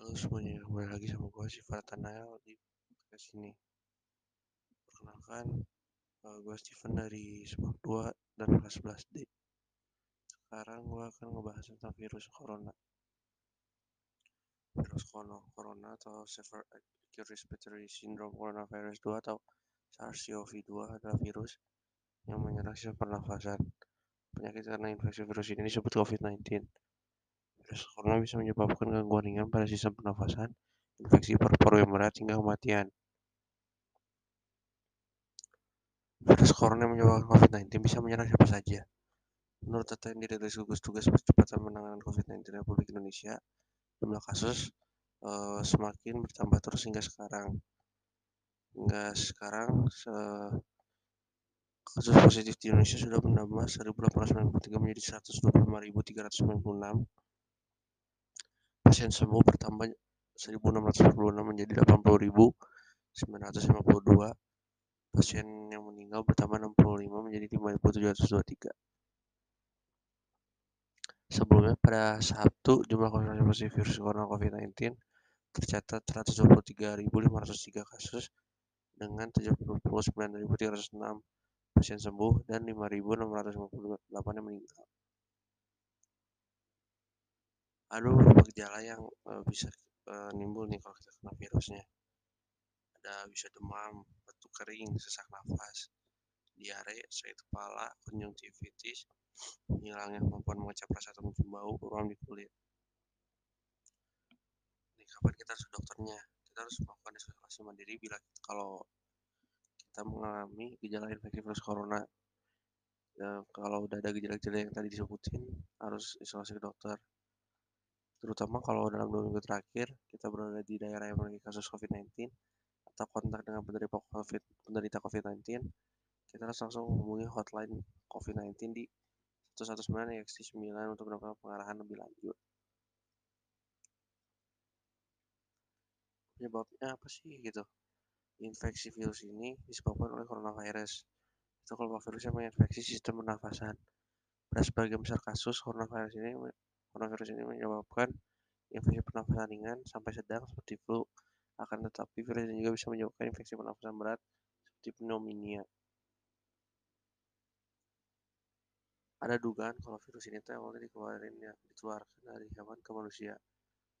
Halo semuanya, kembali lagi sama gue Sifat Nael di podcast ini. Perkenalkan, uh, gue Steven dari Semak 2 dan kelas 11D. Sekarang gue akan ngebahas tentang virus corona. Virus corona atau Severe Acute Respiratory Syndrome Coronavirus 2 atau SARS-CoV-2 adalah virus yang menyerang sistem pernafasan. Penyakit karena infeksi virus ini disebut COVID-19 Corona bisa menyebabkan gangguan ringan pada sistem pernafasan, infeksi paru-paru yang berat, hingga kematian. Virus corona yang menyebabkan COVID-19 bisa menyerang siapa saja. Menurut data yang dirilis gugus tugas percepatan penanganan COVID-19 Republik Indonesia, jumlah kasus uh, semakin bertambah terus hingga sekarang. Hingga sekarang, se kasus positif di Indonesia sudah menambah 1.893 menjadi 125.396 Pasien sembuh bertambah 1.646 menjadi 80.952. Pasien yang meninggal bertambah 65 menjadi 5.723. Sebelumnya pada Sabtu jumlah konfirmasi positif virus corona COVID-19 tercatat 123.503 kasus dengan 79.306 pasien sembuh dan 5.658 yang meninggal. Ada beberapa gejala yang uh, bisa uh, nimbul nih kalau kita kena virusnya. Ada bisa demam, batuk kering, sesak nafas, diare, sakit kepala, konjungtivitis, hilangnya kemampuan mengecap rasa atau mencium bau, ruam di kulit. Ini kapan kita harus dokternya? Kita harus melakukan isolasi mandiri bila kalau kita mengalami gejala infeksi virus corona. Ya, kalau udah ada gejala-gejala yang tadi disebutin, harus isolasi ke dokter terutama kalau dalam dua minggu terakhir kita berada di daerah yang memiliki kasus COVID-19 atau kontak dengan penderita COVID, penderita COVID-19, kita harus langsung menghubungi hotline COVID-19 di 119 XT 9 untuk mendapatkan pengarahan lebih lanjut. Penyebabnya apa sih gitu? Infeksi virus ini disebabkan oleh coronavirus. Itu kalau virus yang menginfeksi sistem pernafasan. Pada sebagian besar kasus, coronavirus ini Coronavirus ini menyebabkan infeksi pernafasan ringan sampai sedang seperti flu. Akan tetapi virus ini juga bisa menyebabkan infeksi pernafasan berat seperti pneumonia. Ada dugaan kalau virus ini tuh awalnya dikeluarin ya, dikeluarkan dari hewan ke manusia.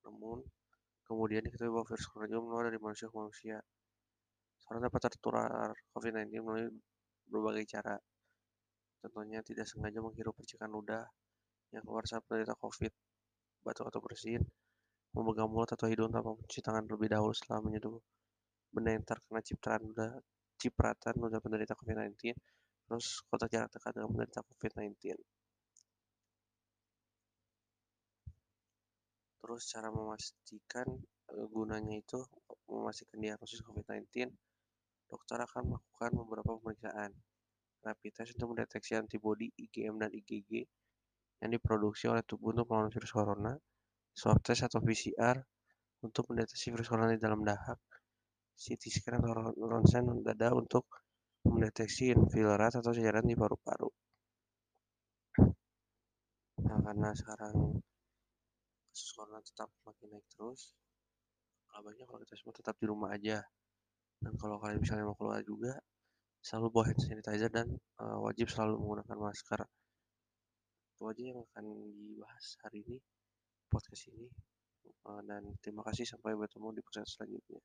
Namun, kemudian diketahui bahwa virus corona juga menular dari manusia ke manusia. Seorang dapat tertular COVID-19 melalui berbagai cara. Contohnya tidak sengaja menghirup percikan ludah, yang keluar saat penderita COVID, batuk atau bersin, memegang mulut atau hidung tanpa mencuci tangan terlebih dahulu setelah menyentuh benda yang terkena cipratan ludah, cipratan ludah penderita COVID-19, terus kontak jarak dekat dengan penderita COVID-19. Terus cara memastikan gunanya itu memastikan diagnosis COVID-19, dokter akan melakukan beberapa pemeriksaan. Rapid test untuk mendeteksi antibodi IgM dan IgG yang diproduksi oleh tubuh untuk melawan virus corona, swab test atau PCR untuk mendeteksi virus corona di dalam dahak, CT scan atau ronsen dada untuk mendeteksi infilerat atau jajaran di paru-paru. Nah, karena sekarang kasus corona tetap makin naik terus, banyak kalau kita semua tetap di rumah aja. Dan kalau kalian misalnya mau keluar juga, selalu bawa hand sanitizer dan uh, wajib selalu menggunakan masker itu aja yang akan dibahas hari ini podcast ini. Eh, dan terima kasih sampai bertemu di podcast selanjutnya